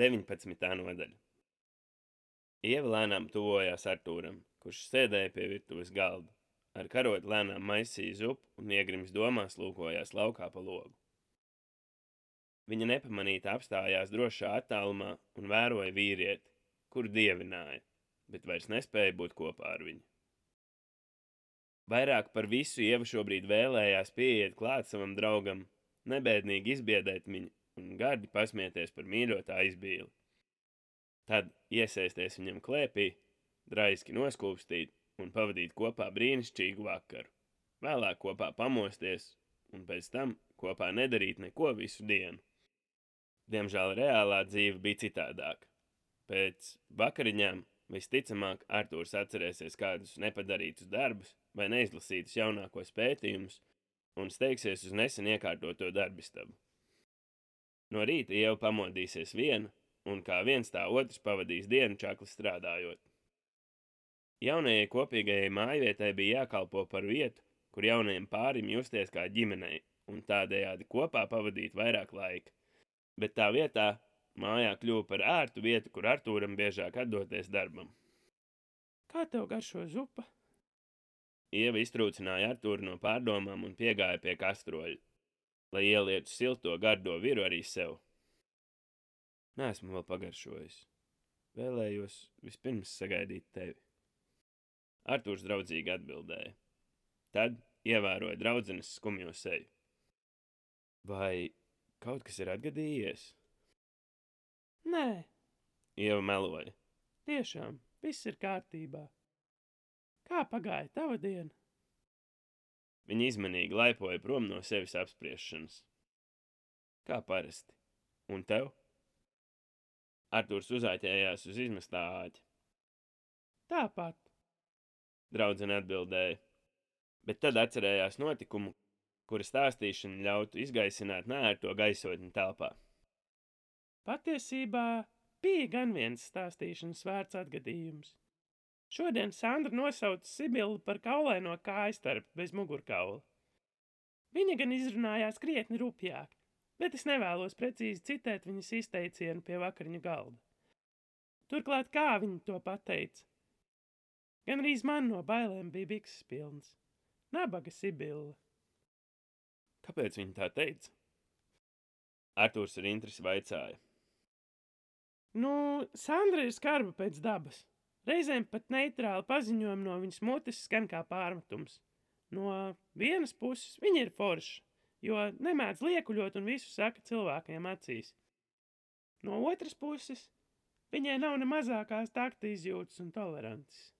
19. nodaļa. Ieva lēnām tuvojās Artūram, kurš sēdēja pie virtuves galda. Ar karotu lēnām maisīja zupu un iegrims domās lūkojās laukā pa logu. Viņa nepamanīta apstājās drošā attālumā un vēroja vīrieti, kuru dievināja, bet vairs nespēja būt kopā ar viņu. Vairāk par visu Ieva šobrīd vēlējās pieiet klāt savam draugam, nebēdīgi izbiedēt viņu un gardi pasmieties par mīļotā izbīli. Tad iesaisties viņam klēpī, draiski noskūpstīt un pavadīt kopā brīnišķīgu vakaru. Vēlāk kopā pamosties un pēc tam kopā nedarīt neko visu dienu. Diemžēl reālā dzīve bija citādāka. Pēc vakariņām visticamāk Artūrs atcerēsies kādus nepadarītus darbus vai neizlasītus jaunākos pētījumus un steigsies uz nesen iekārtoto darbistabu. No rīta jau pamodīsies viena, un kā viens tā otrs pavadīs dienu čakli strādājot. Jaunajai kopīgajai mājvietai bija jākalpo par vietu, kur jaunajam pārim justies kā ģimenei un tādējādi kopā pavadīt vairāk laika, bet tā vietā mājā kļuva par ērtu vietu, kur Artūram biežāk atdoties darbam. Kā tev garšo zupa? Ieva iztrūcināja Artūru no pārdomām un piegāja pie kastroļa, lai ielietu silto gardo viru arī sev. Nē, vēl pagaršojis. Vēlējos vispirms sagaidīt tevi. Artūrs draudzīgi atbildēja. Tad ievēroja draudzenes skumjo seju. Vai kaut kas ir atgadījies? Nē, Ieva meloja. tiešām viss ir kārtībā. Kā pagāja tava diena? Viņa izmanīgi laipoja prom no sevis apspriešanas. Kā parasti. Un tev? Artūrs uzāķējās uz izmestā āķa. Tāpat. Draudzene atbildēja, bet tad atcerējās notikumu, kura stāstīšana ļautu izgaisināt nērto gaisotni telpā. Patiesībā bija gan viens stāstīšanas vērts atgadījums. Šodien Sandra nosauca Sibilu par kaulaino kājstarpu bez mugurkaula. Viņa gan izrunājās krietni rupjāk, bet es nevēlos precīzi citēt viņas izteicienu pie vakariņu galda. Turklāt, kā viņa to pateica, gan arī man no bailēm bija bikses pilns. Nabaga Sibila. Kāpēc viņa tā teica? Artūrs ar interesi vaicāja. Nu, Sandra ir skarba pēc dabas. Reizēm pat neitrāli paziņojumi no viņas mutes skan kā pārmetums. No vienas puses viņa ir forša, jo nemēdz liekuļot un visu saka cilvēkiem acīs. No otras puses, viņai nav ne mazākās takta izjūtas un tolerances.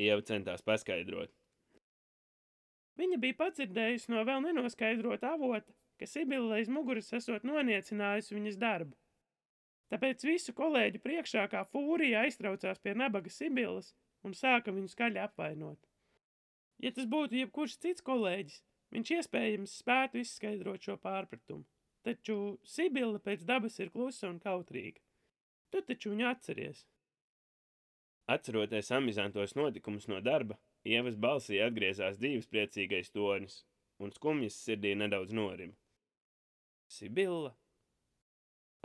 Ieva centās paskaidrot. Viņa bija padzirdējusi no vēl nenoskaidrota avota, ka Sibila aiz muguras esot noniecinājusi viņas darbu. Tāpēc visu kolēģu priekšā kā fūrija aiztraucās pie nabaga Sibilas un sāka viņu skaļi apvainot. Ja tas būtu jebkurš cits kolēģis, viņš iespējams spētu izskaidrot šo pārpratumu. Taču Sibila pēc dabas ir klusa un kautrīga. Tu taču viņu atceries. Atceroties amizantos notikumus no darba, Ievas balsī atgriezās dzīves priecīgais tonis, un skumjas sirdī nedaudz norima. Sibilla!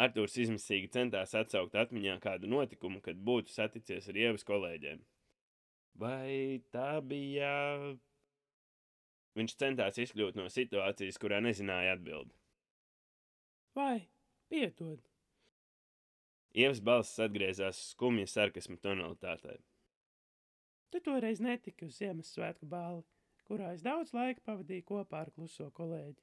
Artūrs izmisīgi centās atsaukt atmiņā kādu notikumu, kad būtu saticies ar Ievas kolēģiem. Vai tā bija... Viņš centās izkļūt no situācijas, kurā nezināja atbildi. Vai, piedod! Ievas balss atgriezās skumja sarkasma tonalitātē. Tu toreiz netiki uz Ziemassvētku bāli, kurā es daudz laika pavadīju kopā ar kluso kolēģi.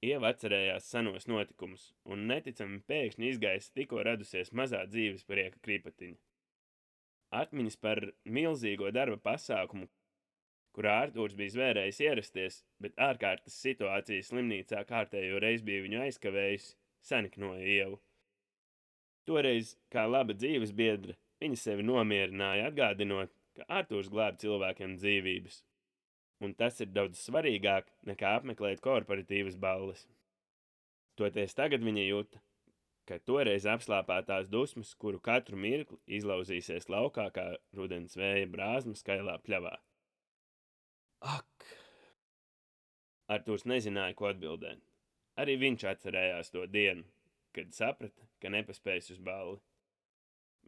Ieva atcerējās senos notikumus, un neticami pēkšņi izgaisa tikko radusies mazā dzīves prieka kripatiņa. Atmiņas par milzīgo darba pasākumu, kurā Artūrs bija zvērējis ierasties, bet ārkārtas situācijas slimnīcā kārtējo reizi bija viņu aizkavējis, saniknoja Ievu. Toreiz, kā laba dzīves biedra, viņa sevi nomierināja, atgādinot, ka Artūrs glāb cilvēkiem dzīvības, un tas ir daudz svarīgāk nekā apmeklēt korporatīvas balles. Toties tagad viņa jūta, ka toreiz apslāpētās dusmas, kuru katru mirkli izlauzīsies laukā kā rudens vēja brāzma skailā pļavā. Ak! Artūrs nezināja, ko atbildēt. Arī viņš atcerējās to dienu, kad saprata, ka nepaspējas uz balli.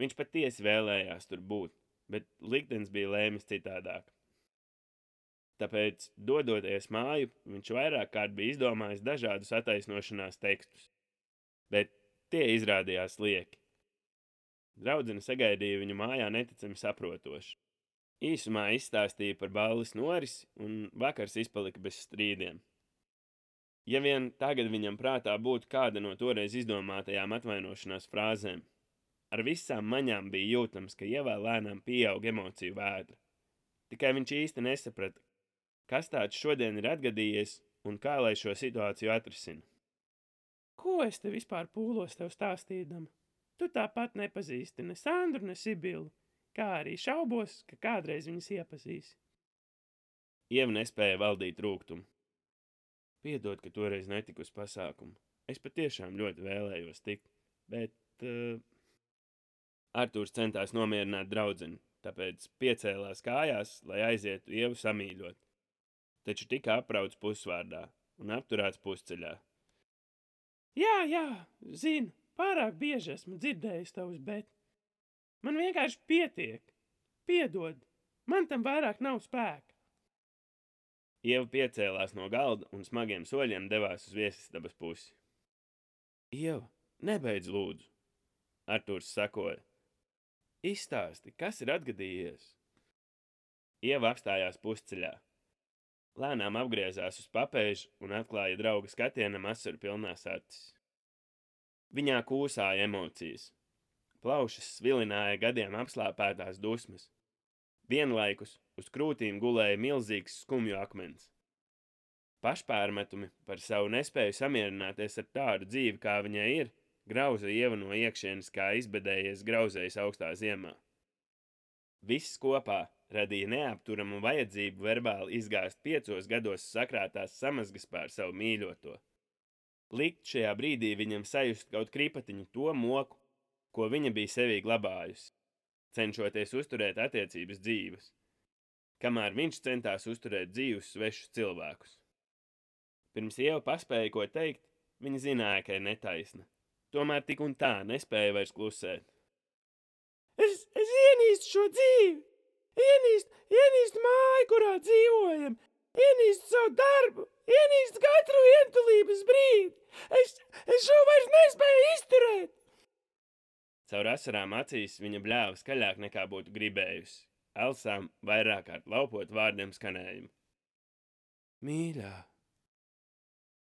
Viņš patiesi vēlējās tur būt, bet liktenis bija lēmis citādāk. Tāpēc, dodoties māju, viņš vairāk kārt bija izdomājis dažādus attaisnošanās tekstus, bet tie izrādījās lieki. Draudzene sagaidīja viņu mājā neticami saprotoši. Īsumā izstāstīja par balles norisi, un vakars izpalika bez strīdiem. Ja vien tagad viņam prātā būtu kāda no toreiz izdomātajām atvainošanās frāzēm, ar visām maņām bija jūtams, ka ievā lēnām pieaug emociju vētra. Tikai viņš īsti nesaprata, kas tāds šodien ir atgadījies un kā lai šo situāciju atrisina. Ko es te vispār pūlos tev stāstīdam? Tu tāpat nepazīsti ne Sandru, ne Sibilu, kā arī šaubos, ka kādreiz viņas iepazīsi. Ieva nespēja valdīt rūkumu. Piedod, ka toreiz netiku uz pasākumu. Es patiešām ļoti vēlējos tikt, bet uh, Arthurs centās nomierināt draugu, tāpēc piecēlās kājās, lai aizietu ievu samīļot. Taču tika aprauts pusvārdā un apturēts pusceļā. Jā, jā, zinu, pārāk bieži esmu dzirdējis tavus, bet man vienkārši pietiek. Piedod, man tam vairāk nav spēka. Ieva piecēlās no galda un smagiem soļiem devās uz viesistabas pusi. Ieva, nebeidz lūdzu, Artūrs sakoja. Izstāsti, kas ir atgadījies? Ieva apstājās pusceļā. Lēnām apgriezās uz papēža un atklāja drauga skatienam asaru pilnās acis. Viņā kūsāja emocijas. Plaušas svilināja gadiem apslāpētās dusmas. Vienlaikus uz krūtīm gulēja milzīgs skumju akmens. Pašpārmetumi par savu nespēju samierināties ar tādu dzīvi, kā viņai ir, grauza ieva no iekšienes, kā izbedējies grauzējs augstā ziemā. Viss kopā radīja neapturamu vajadzību verbāli izgāzt piecos gados sakrātās samazgas pār savu mīļoto. Likt šajā brīdī viņam sajust kaut kripatiņu to moku, ko viņa bija sevī glabājusi, cenšoties uzturēt attiecības dzīves kamēr viņš centās uzturēt dzīvus svešus cilvēkus. Pirms ieva paspēja ko teikt, viņa zināja, ka ir netaisna. Tomēr tik un tā nespēja vairs klusēt. Es, es ienīstu šo dzīvi, ienīstu, ienīstu māju, kurā dzīvojam, ienīstu savu darbu, ienīstu katru vientulības brīdi. Es, es šo vairs nespēju izturēt. Caur asarām acīs viņa bļāva skaļāk nekā būtu gribējusi. Elsām vairāk kārt laupot vārdiem skanējumu. Mīļā!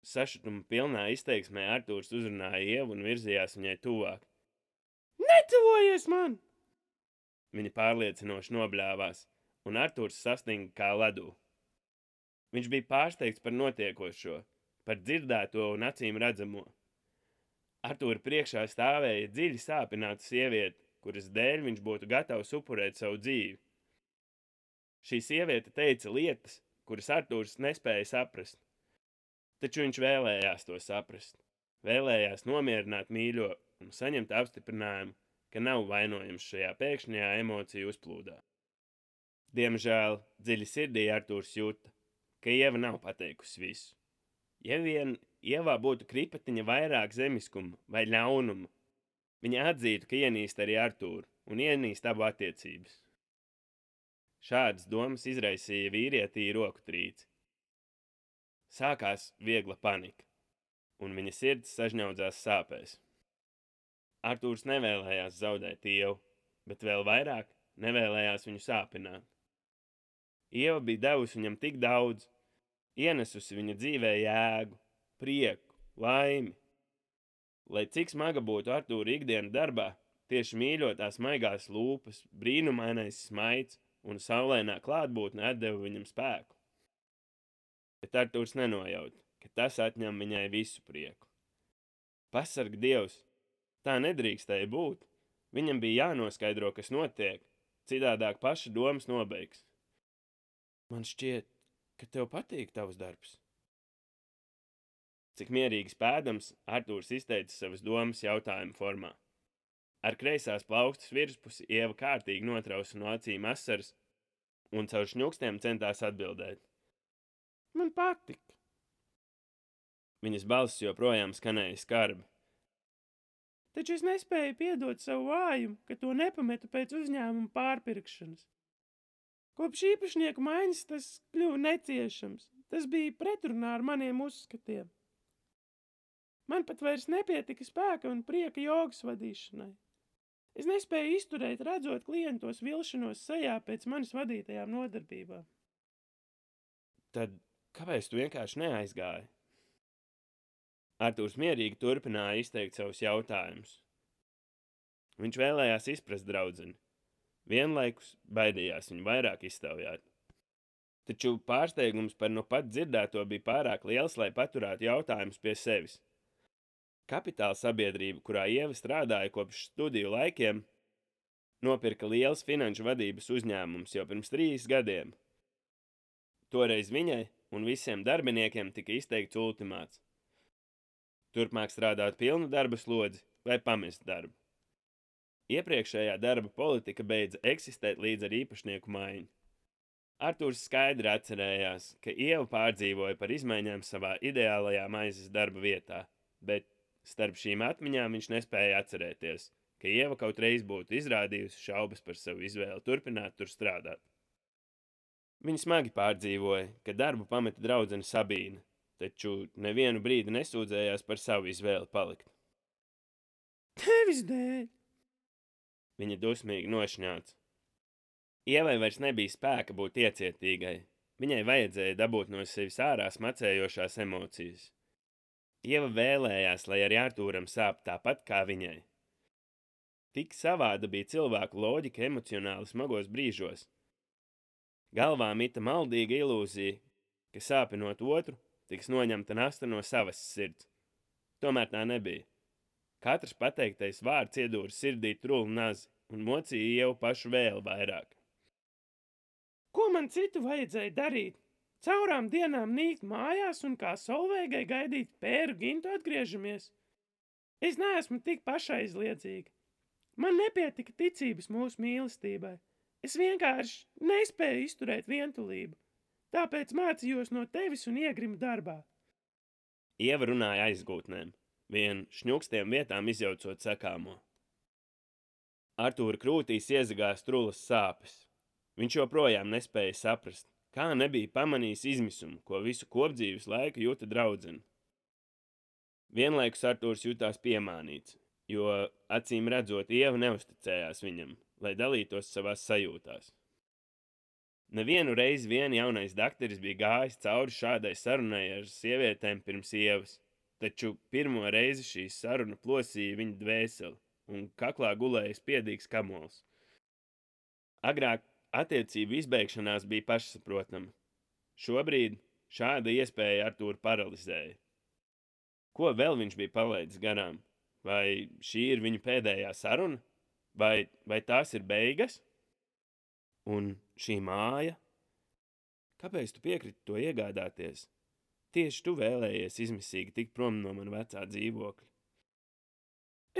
Sašutuma pilnā izteiksmē Artūrs uzrunāja ievu un virzījās viņai tuvāk. Netuvojies man! Viņa pārliecinoši nobļāvās, un Artūrs sastinga kā ledū. Viņš bija pārsteigts par notiekošo, par dzirdēto un acīm redzamo. Artūra priekšā stāvēja dziļi sāpināta sieviete, kuras dēļ viņš būtu gatavs upurēt savu dzīvi. Šī sieviete teica lietas, kuras Arthurs nespēja saprast. Taču viņš vēlējās to saprast. Vēlējās nomierināt mīļo un saņemt apstiprinājumu, ka nav vainojams šajā pēkšņajā emociju uzplūdā. Diemžēl dziļi sirdī Arthurs jūta, ka Ieva nav pateikusi visu. Ja vien Ievā būtu kripatiņa vairāk zemiskuma vai ļaunuma, viņa atzītu, ka ienīst arī Artūru un ienīst abu attiecības. Šādas domas izraisīja vīrietī roku trīci. Sākās viegla panika, un viņa sirds sažņaudzās sāpēs. Artūrs nevēlējās zaudēt ievu, bet vēl vairāk nevēlējās viņu sāpināt. Ieva bija devusi viņam tik daudz, ienesusi viņa dzīvē jēgu, prieku, laimi. Lai cik smaga būtu Artūra ikdienas darbā, tieši mīļotās maigās lūpas, brīnumainais smaids un saulēnā klātbūtne atdeva viņam spēku. Bet Artūrs nenojaut, ka tas atņem viņai visu prieku. Pasarg Dievs, tā nedrīkstēja būt. Viņam bija jānoskaidro, kas notiek, citādāk paša domas nobeigs. Man šķiet, ka tev patīk tavs darbs. Cik mierīgi spēdams, Artūrs izteica savas domas jautājumu formā. Ar kreisās plaukstas virspusi ieva kārtīgi notrausa no acīm asaras un caur šņukstiem centās atbildēt. Man patika. Viņas balss joprojām skanēja skarbi. Taču es nespēju piedot savu vājumu, ka to nepametu pēc uzņēmuma pārpirkšanas. Kopš īpašnieku maiņas tas kļuva neciešams. Tas bija pretrunā ar maniem uzskatiem. Man pat vairs nepietika spēka un prieka jogas vadīšanai. Es nespēju izturēt, redzot klientos vilšanos sejā pēc manis vadītajām nodarbībām. Tad kāpēc tu vienkārši neaizgāji? Artūrs mierīgi turpināja izteikt savus jautājumus. Viņš vēlējās izprast draudzeni. Vienlaikus baidījās viņu vairāk iztaujāt. Taču pārsteigums par nu pat dzirdēto bija pārāk liels, lai paturētu jautājumus pie sevis. Kapitāla sabiedrība, kurā Ieva strādāja kopš studiju laikiem, nopirka liels finanšu vadības uzņēmums jau pirms trīs gadiem. Toreiz viņai un visiem darbiniekiem tika izteikts ultimāts turpmāk strādāt pilnu darba slodzi vai pamest darbu. Iepriekšējā darba politika beidza eksistēt līdz ar īpašnieku maiņu. Arthurs skaidri atcerējās, ka Ieva pārdzīvoja par izmaiņām savā ideālajā maizes darba vietā, bet starp šīm atmiņām viņš nespēja atcerēties, ka Ieva kaut reiz būtu izrādījusi šaubas par savu izvēli turpināt tur strādāt. Viņa smagi pārdzīvoja, ka darbu pameta draudzene Sabīna, taču nevienu brīdi nesūdzējās par savu izvēli palikt. Tevis dēļ! Viņa dusmīgi nošņāca. Ievai vairs nebija spēka būt iecietīgai. Viņai vajadzēja dabūt no sevis ārā smacējošās emocijas. Ieva vēlējās, lai arī Artūram sāp tāpat kā viņai. Tik savāda bija cilvēku loģika emocionāli smagos brīžos. Galvā mita maldīga ilūzija, ka sāpinot otru, tiks noņemta nasta no savas sirds. Tomēr tā nebija. Katrs pateiktais vārds iedūra sirdī trūlu nazi un mocīja jau pašu vēl vairāk. Ko man citu vajadzēja darīt? Caurām dienām nīkt mājās un kā solveigai gaidīt pēru gintu atgriežamies. Es neesmu tik pašaizliedzīga. Man nepietika ticības mūsu mīlestībai. Es vienkārši nespēju izturēt vientulību. Tāpēc mācījos no tevis un iegrimu darbā. Ieva runāja aizgūtnēm, vien šņukstiem vietām izjaucot sakāmo. Artūra krūtīs iezagās trulas sāpes. Viņš joprojām nespēja saprast, kā nebija pamanījis izmisumu, ko visu kopdzīves laiku jūta draudzene. Vienlaikus Artūrs jutās piemānīts, jo acīm redzot, Ieva neusticējās viņam, lai dalītos savās sajūtās. Nevienu reizi vien jaunais dakteris bija gājis cauri šādai sarunai ar sievietēm pirms ievas, taču pirmo reizi šī saruna plosīja viņa dvēseli, un kaklā gulēja spiedīgs kamols. Agrāk attiecību izbeigšanās bija pašsaprotama. Šobrīd šāda iespēja Artūru paralizēja. Ko vēl viņš bija palaidis garām? Vai šī ir viņa pēdējā saruna? Vai, vai tās ir beigas? Un šī māja? Kāpēc tu piekriti to iegādāties? Tieši tu vēlējies izmisīgi tikt prom no mana vecā dzīvokļa.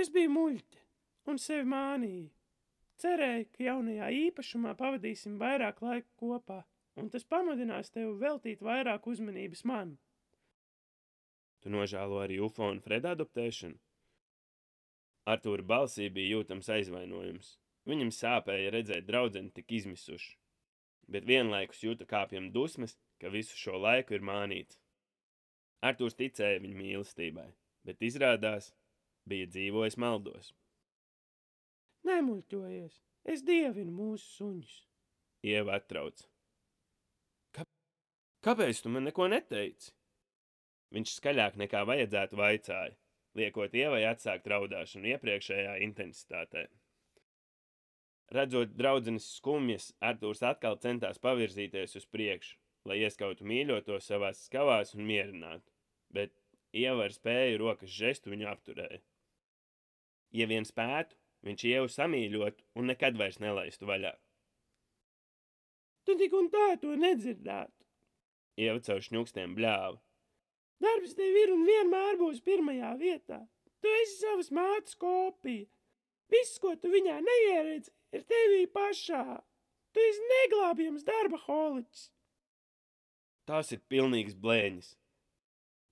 Es biju muļķe un sevi mānīju. Cerēju, ka jaunajā īpašumā pavadīsim vairāk laika kopā, un tas pamudinās tevi veltīt vairāk uzmanības man. Tu nožēlo arī UFO un Freda adoptēšanu? Artūra balsī bija jūtams aizvainojums. Viņam sāpēja redzēt draugu tik izmisušu, bet vienlaikus jūta kāpjam dusmas, ka visu šo laiku ir mānīts. Artūrs ticēja viņa mīlestībai, bet izrādās, bija dzīvojis maldos. Nemuļķojies, es dievinu mūsu suņus. Ieva atrauc. Ka kāpēc tu man neko neteici? Viņš skaļāk nekā vajadzētu vaicāja, liekot Ievai atsākt raudāšanu iepriekšējā intensitātē. Redzot draudzenes skumjas, Artūrs atkal centās pavirzīties uz priekšu, lai ieskautu mīļoto savās skavās un mierinātu, bet Ieva ar spēju rokas žestu viņu apturēja. Ja vien spētu, viņš Ievu samīļot un nekad vairs nelaistu vaļā. Tu tik un tā to nedzirdētu. Ieva caur šņukstiem bļāva. Darbs tev ir un vienmēr būs pirmajā vietā. Tu esi savas mātes kopija. Viss, ko tu viņā neieredzi, ir tevī pašā. Tu esi neglābjams darba holiķis. Tās ir pilnīgs blēņas.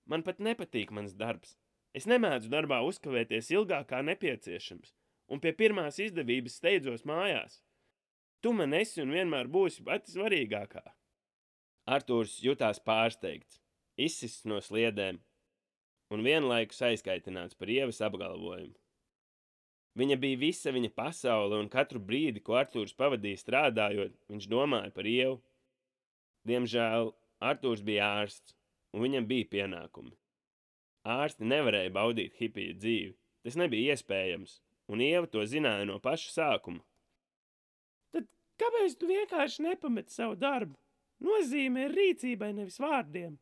Man pat nepatīk mans darbs. Es nemēdzu darbā uzkavēties ilgāk kā nepieciešams, un pie pirmās izdevības steidzos mājās. Tu man esi un vienmēr būsi pati svarīgākā. Artūrs jutās pārsteigts, izsists no sliedēm un vienlaikus aizkaitināts par ievas apgalvojumu. Viņa bija visa viņa pasaule, un katru brīdi, ko Artūrs pavadīja strādājot, viņš domāja par ievu. Diemžēl Artūrs bija ārsts, un viņam bija pienākumi. Ārsti nevarēja baudīt hipiju dzīvi, tas nebija iespējams, un ieva to zināja no paša sākuma. Tad kāpēc tu vienkārši nepameti savu darbu? Nozīme ir rīcībai, nevis vārdiem.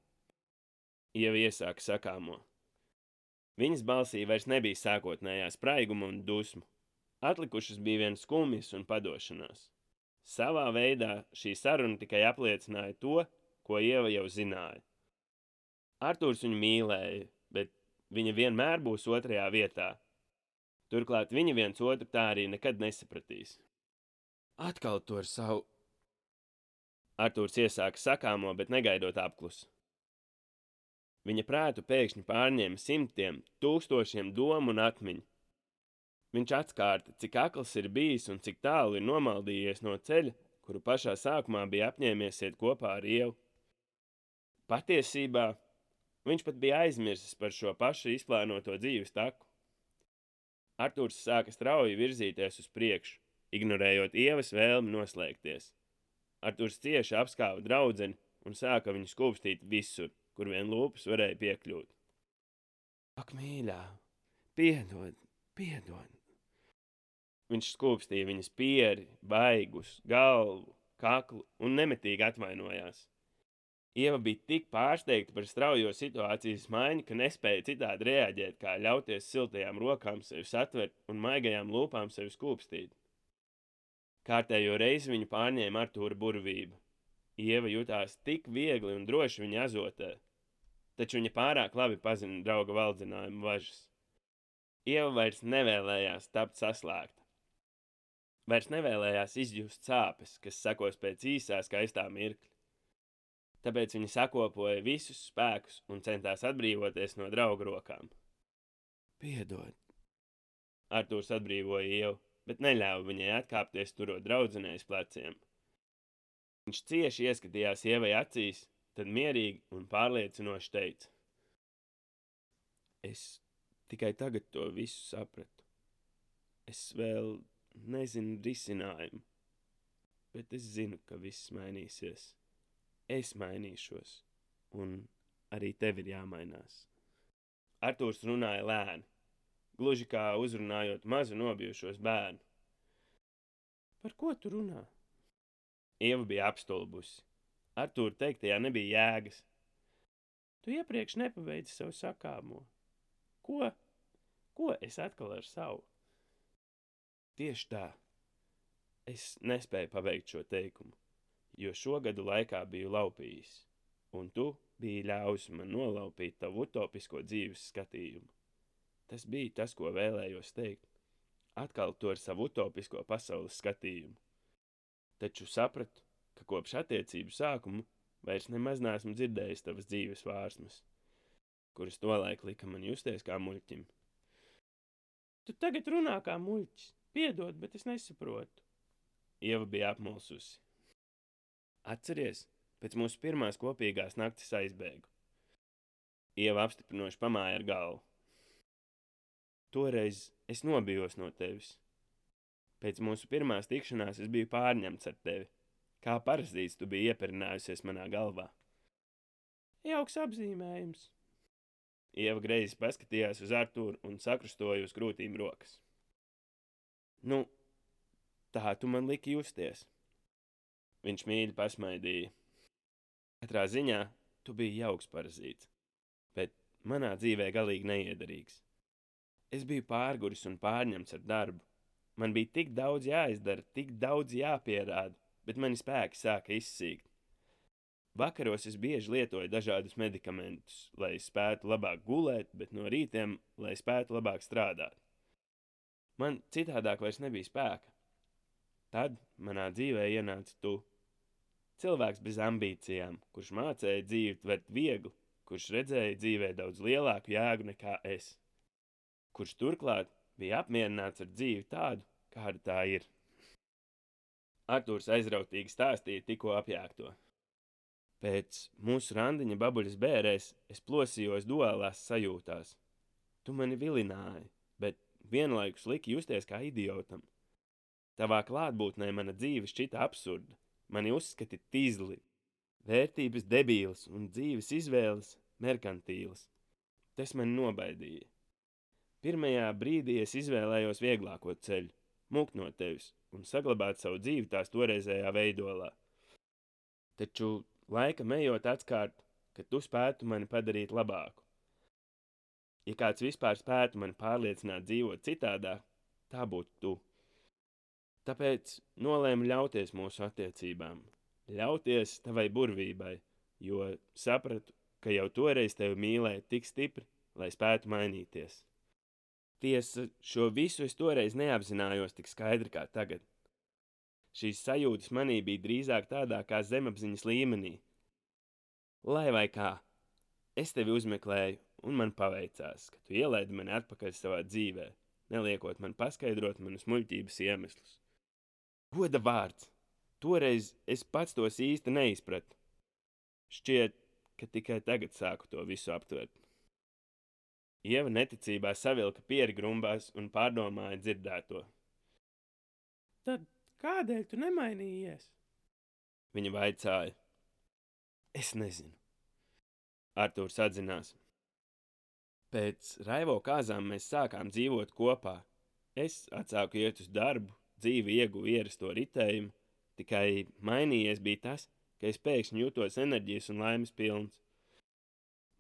Ieva iesāka sakāmo. Viņas balsī vairs nebija sākotnējā spraiguma un dusmu. Atlikušas bija viens skumjas un padošanās. Savā veidā šī saruna tikai apliecināja to, ko Ieva jau zināja. Artūrs viņu mīlēja, bet viņa vienmēr būs otrajā vietā. Turklāt viņi viens otru tā arī nekad nesapratīs. Atkal to ar savu. Artūrs iesāka sakāmo, bet negaidot apklusu. Viņa prātu pēkšņi pārņēma simtiem, tūkstošiem domu un atmiņu. Viņš atkārta, cik akls ir bijis un cik tālu ir nomaldījies no ceļa, kuru pašā sākumā bija apņēmies iet kopā ar ievu. Patiesībā viņš pat bija aizmirsis par šo pašu izplānoto dzīves taku. Artūrs sāka strauji virzīties uz priekšu, ignorējot ievas vēlmi noslēgties. Artūrs cieši apskāva draudzeni un sāka viņu skūpstīt visur kur vien lūpas varēja piekļūt. Ak, mīļā, piedod, piedod! Viņš skūpstīja viņas pieri, baigus, galvu, kaklu un nemitīgi atvainojās. Ieva bija tik pārsteigta par straujo situācijas maiņu, ka nespēja citādi reaģēt, kā ļauties siltajām rokām sevi satvert un maigajām lūpām sevi skūpstīt. Kārtējo reizi viņu pārņēma Artūra burvība. Ieva jutās tik viegli un droši viņa azotē, taču viņa pārāk labi pazina drauga valdzinājumu važas. Ieva vairs nevēlējās tapt saslēgta. Vairs nevēlējās izjust sāpes, kas sekos pēc īsā skaistā mirkļa. Tāpēc viņa sakopoja visus spēkus un centās atbrīvoties no drauga rokām. Piedod! Artūrs atbrīvoja Ievu, bet neļāva viņai atkāpties turot draudzenēs pleciem. Viņš cieši ieskatījās Ievai acīs tad mierīgi un pārliecinoši teica: Es tikai tagad to visu sapratu. Es vēl nezinu risinājumu, bet es zinu, ka viss mainīsies. Es mainīšos, un arī tev ir jāmainās. Arthurs runāja lēni, gluži kā uzrunājot mazu nobijušos bērnu. Par ko tu runā? Ieva bija apstulbusi. Artūra teiktajā nebija jēgas. Tu iepriekš nepabeidzi savu sakāmo. Ko? Ko es atkal ar savu? Tieši tā. Es nespēju pabeigt šo teikumu, jo šo gadu laikā biju laupījis, un tu biji ļāvis man nolaupīt tavu utopisko dzīves skatījumu. Tas bija tas, ko vēlējos teikt. Atkal to ar savu utopisko pasaules skatījumu. Taču sapratu, ka kopš attiecību sākuma vairs nemaz neesmu dzirdējis tavas dzīves vārsmas, kuras tolaik lika man justies kā muļķim. Tu tagad runā kā muļķis. Piedod, bet es nesaprotu. Ieva bija apmulsusi. Atceries, pēc mūsu pirmās kopīgās naktis aizbēgu. Ieva apstiprinoši pamāja ar galvu. Toreiz es nobijos no tevis. Pēc mūsu pirmās tikšanās es biju pārņemts ar tevi. Kā parazīts tu biji ieperinājusies manā galvā. Jauks apzīmējums. Ieva greizi paskatījās uz Artūru un sakrustoja uz krūtīm rokas. Nu, tā tu man liki justies. Viņš mīļi pasmaidīja. Katrā ziņā tu biji jauks parazīts, bet manā dzīvē galīgi neiederīgs. Es biju pārguris un pārņemts ar darbu. Man bija tik daudz jāizdara, tik daudz jāpierāda, bet mani spēki sāka izsīkt. Vakaros es bieži lietoju dažādus medikamentus, lai spētu labāk gulēt, bet no rītiem, lai spētu labāk strādāt. Man citādāk vairs nebija spēka. Tad manā dzīvē ienāca tu. Cilvēks bez ambīcijām, kurš mācīja dzīvi tvert viegli, kurš redzēja dzīvē daudz lielāku jēgu nekā es, kurš turklāt bija apmierināts ar dzīvi tādu, kāda tā ir. Artūrs aizrautīgi stāstīja tikko apjākto. Pēc mūsu randiņa babuļas bērēs es plosījos duālās sajūtās. Tu mani vilināji, bet vienlaikus liki justies kā idiotam. Tavā klātbūtnē mana dzīve šķita absurda, mani uzskati tīzli, vērtības debīlas un dzīves izvēles merkantīlas. Tas man nobaidīja. Pirmajā brīdī es izvēlējos vieglāko ceļu, mūkt no tevis un saglabāt savu dzīvi tās toreizējā veidolā. Taču laika ejot atkārt, ka tu spētu mani padarīt labāku. Ja kāds vispār spētu mani pārliecināt dzīvot citādāk, tā būtu tu. Tāpēc nolēmu ļauties mūsu attiecībām, ļauties tavai burvībai, jo sapratu, ka jau toreiz tevi mīlēju tik stipri, lai spētu mainīties. Tiesa, šo visu es toreiz neapzinājos tik skaidri kā tagad. Šīs sajūtas manī bija drīzāk tādā kā zemapziņas līmenī. Lai vai kā, es tevi uzmeklēju, un man paveicās, ka tu ielaidi mani atpakaļ savā dzīvē, neliekot man paskaidrot manus muļķības iemeslus. Goda vārds! Toreiz es pats tos īsti neizpratu. Šķiet, ka tikai tagad sāku to visu aptvert. Ieva neticībā savilka pieri grumbās un pārdomāja dzirdēto. Tad kādēļ tu nemainījies? Viņa vaicāja. Es nezinu. Artūrs atzinās. Pēc raivo kāzām mēs sākām dzīvot kopā. Es atsāku iet uz darbu, dzīvi ieguvu ierasto ritējumu, tikai mainījies bija tas, ka es pēkšņi jūtos enerģijas un laimes pilns.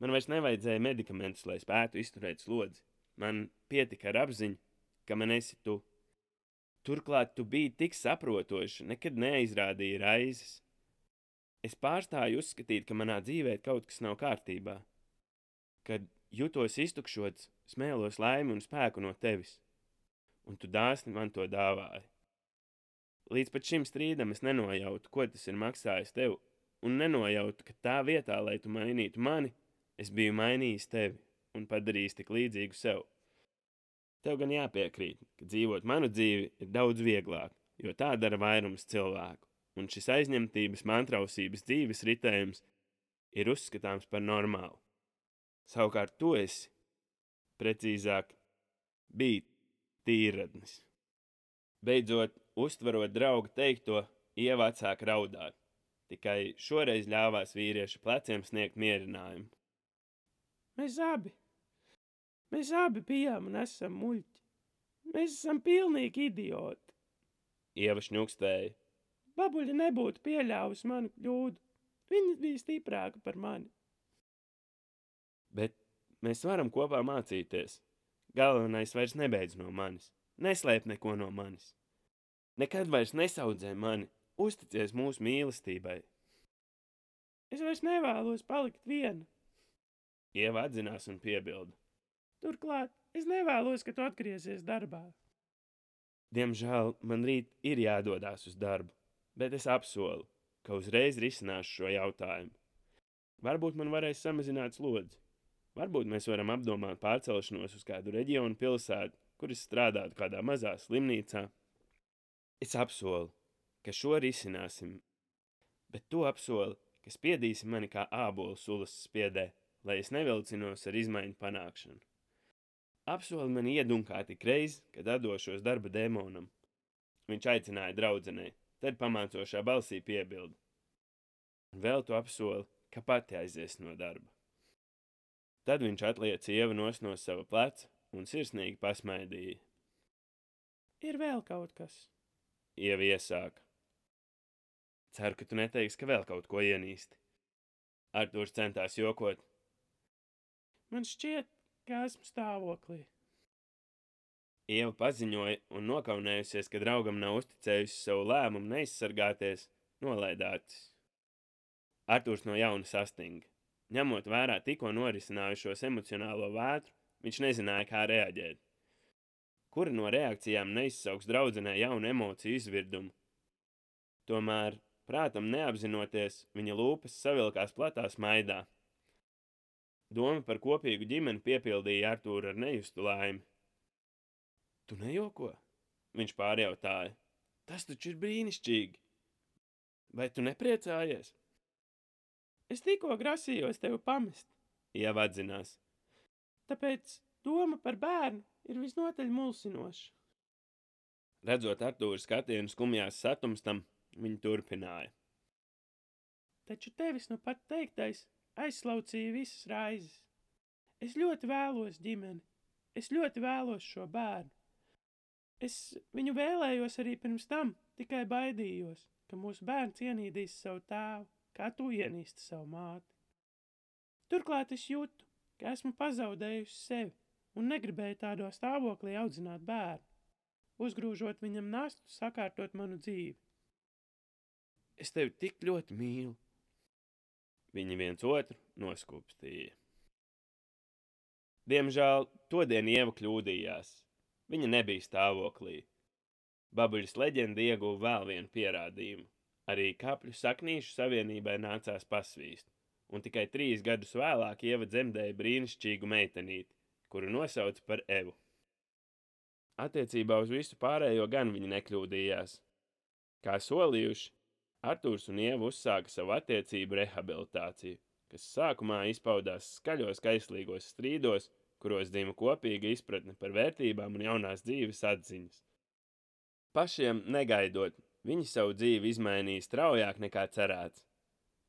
Man vairs nevajadzēja medikamentus, lai spētu izturēt slodzi. Man pietika ar apziņu, ka man esi tu. Turklāt tu biji tik saprotoša, nekad neizrādīji raizes. Es pārstāju uzskatīt, ka manā dzīvē kaut kas nav kārtībā. Kad jutos iztukšots, smēlos laimi un spēku no tevis, un tu dāsni man to dāvāji. Līdz pat šim strīdam es nenojautu, ko tas ir maksājis tev, un nenojautu, ka tā vietā, lai tu mainītu mani, es biju mainījis tevi un padarījis tik līdzīgu sev. Tev gan jāpiekrīt, ka dzīvot manu dzīvi ir daudz vieglāk, jo tā dara vairums cilvēku, un šis aizņemtības, mantrausības dzīves ritējums ir uzskatāms par normālu. Savukārt tu esi, precīzāk, bija tīradnis. Beidzot, uztverot draugu teikto, ieva atsāk raudāt. Tikai šoreiz ļāvās vīrieša pleciem sniegt mierinājumu. Mēs abi, mēs abi bijām un esam muļķi. Mēs esam pilnīgi idioti. Ieva šņukstēja. Babuļa nebūtu pieļāvusi manu kļūdu. Viņa bija stiprāka par mani. Bet mēs varam kopā mācīties. Galvenais vairs nebeidz no manis. Neslēp neko no manis. Nekad vairs nesaudzē mani, uzticies mūsu mīlestībai. Es vairs nevēlos palikt viena. Ieva atzinās un piebilda. Turklāt es nevēlos, ka tu atgriezies darbā. Diemžēl man rīt ir jādodas uz darbu, bet es apsolu, ka uzreiz risināšu šo jautājumu. Varbūt man varēs samazināt slodzi. Varbūt mēs varam apdomāt pārcelšanos uz kādu reģionu pilsētu, kuras strādātu kādā mazā slimnīcā. Es apsolu, ka šo risināsim, bet tu apsoli, ka spiedīsi mani kā ābolu sulas spiedē, lai es nevilcinos ar izmaiņu panākšanu. Apsoli man iedunkāt tik reiz, kad atdošos darba demonam. Viņš aicināja draudzenei, tad pamācošā balsī piebildu. Un vēl tu apsoli, ka pati aizies no darba. Tad viņš atlieca ievu nos no sava pleca un sirsnīgi pasmaidīja. Ir vēl kaut kas. Ieva iesāka. Ceru, ka tu neteiksi, ka vēl kaut ko ienīsti. Artūrs centās jokot. Man šķiet, ka esmu stāvoklī. Ieva paziņoja un nokaunējusies, ka draugam nav uzticējusi savu lēmumu neizsargāties, nolaidācis. Artūrs no jauna sastinga. Ņemot vērā tikko norisinājušos emocionālo vētru, Viņš nezināja, kā reaģēt. Kura no reakcijām neizsauks draudzenē jaunu emociju izvirdumu? Tomēr, prātam neapzinoties, viņa lūpas savilkās platā smaidā. Doma par kopīgu ģimeni piepildīja Artūru ar nejustu laimi. Tu nejoko? Viņš pārjautāja. Tas taču ir brīnišķīgi. Vai tu nepriecājies? Es tikko grasījos tevi pamest, jau atzinās. Tāpēc doma par bērnu ir visnotaļ mulsinoša. Redzot Artūra skatienu skumjās satumstam, viņa turpināja. Taču tevis nu pat teiktais aizslaucīja visas raizes. Es ļoti vēlos ģimeni, es ļoti vēlos šo bērnu. Es viņu vēlējos arī pirms tam, tikai baidījos, ka mūsu bērns ienīdīs savu tēvu, kā tu ienīsti savu māti. Turklāt es jūtu, ka esmu pazaudējusi sevi un negribēju tādā stāvoklī audzināt bērnu, uzgrūžot viņam nastu, sakārtot manu dzīvi. Es tevi tik ļoti mīlu. Viņi viens otru noskūpstīja. Diemžēl todien Ieva kļūdījās. Viņa nebija stāvoklī. Babuļas leģenda ieguva vēl vienu pierādījumu. Arī kapļu saknīšu savienībai nācās pasvīst, un tikai trīs gadus vēlāk Ieva dzemdēja brīnišķīgu meitenīti, kuru nosauca par Evu. Attiecībā uz visu pārējo gan viņi nekļūdījās. Kā solījuši, Artūrs un Ieva uzsāka savu attiecību rehabilitāciju, kas sākumā izpaudās skaļos kaislīgos strīdos, kuros dzīva kopīga izpratne par vērtībām un jaunās dzīves atziņas. Pašiem negaidot, viņi savu dzīvi izmainīja straujāk nekā cerēts.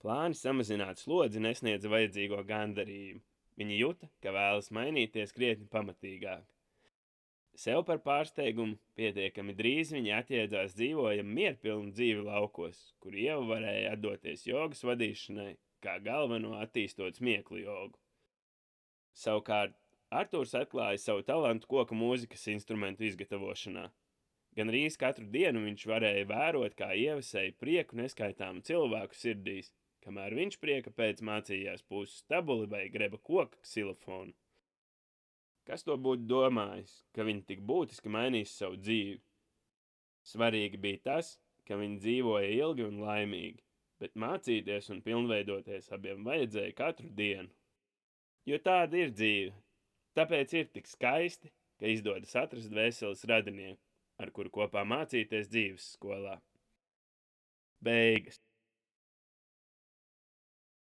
Plāni samazināt slodzi nesniedza vajadzīgo gandarījumu. Viņi juta, ka vēlas mainīties krietni pamatīgāk. Sev par pārsteigumu pietiekami drīz viņi atjēdzās dzīvojam mierpilnu dzīvi laukos, kur ieva varēja atdoties jogas vadīšanai, kā galveno attīstot smieklu jogu. Savukārt Artūrs atklāja savu talantu koku mūzikas instrumentu izgatavošanā. Gan arī katru dienu viņš varēja vērot, kā ievasēja prieku neskaitāmu cilvēku sirdīs, kamēr viņš prieka pēc mācījās pūst stabuli vai greba koka ksilofonu. Kas to būtu domājis, ka viņi tik būtiski mainīs savu dzīvi? Svarīgi bija tas, ka viņi dzīvoja ilgi un laimīgi, bet mācīties un pilnveidoties abiem vajadzēja katru dienu. Jo tāda ir dzīve, tāpēc ir tik skaisti, ka izdodas atrast veselas radinieku, ar kuru kopā mācīties dzīves skolā. Beigas.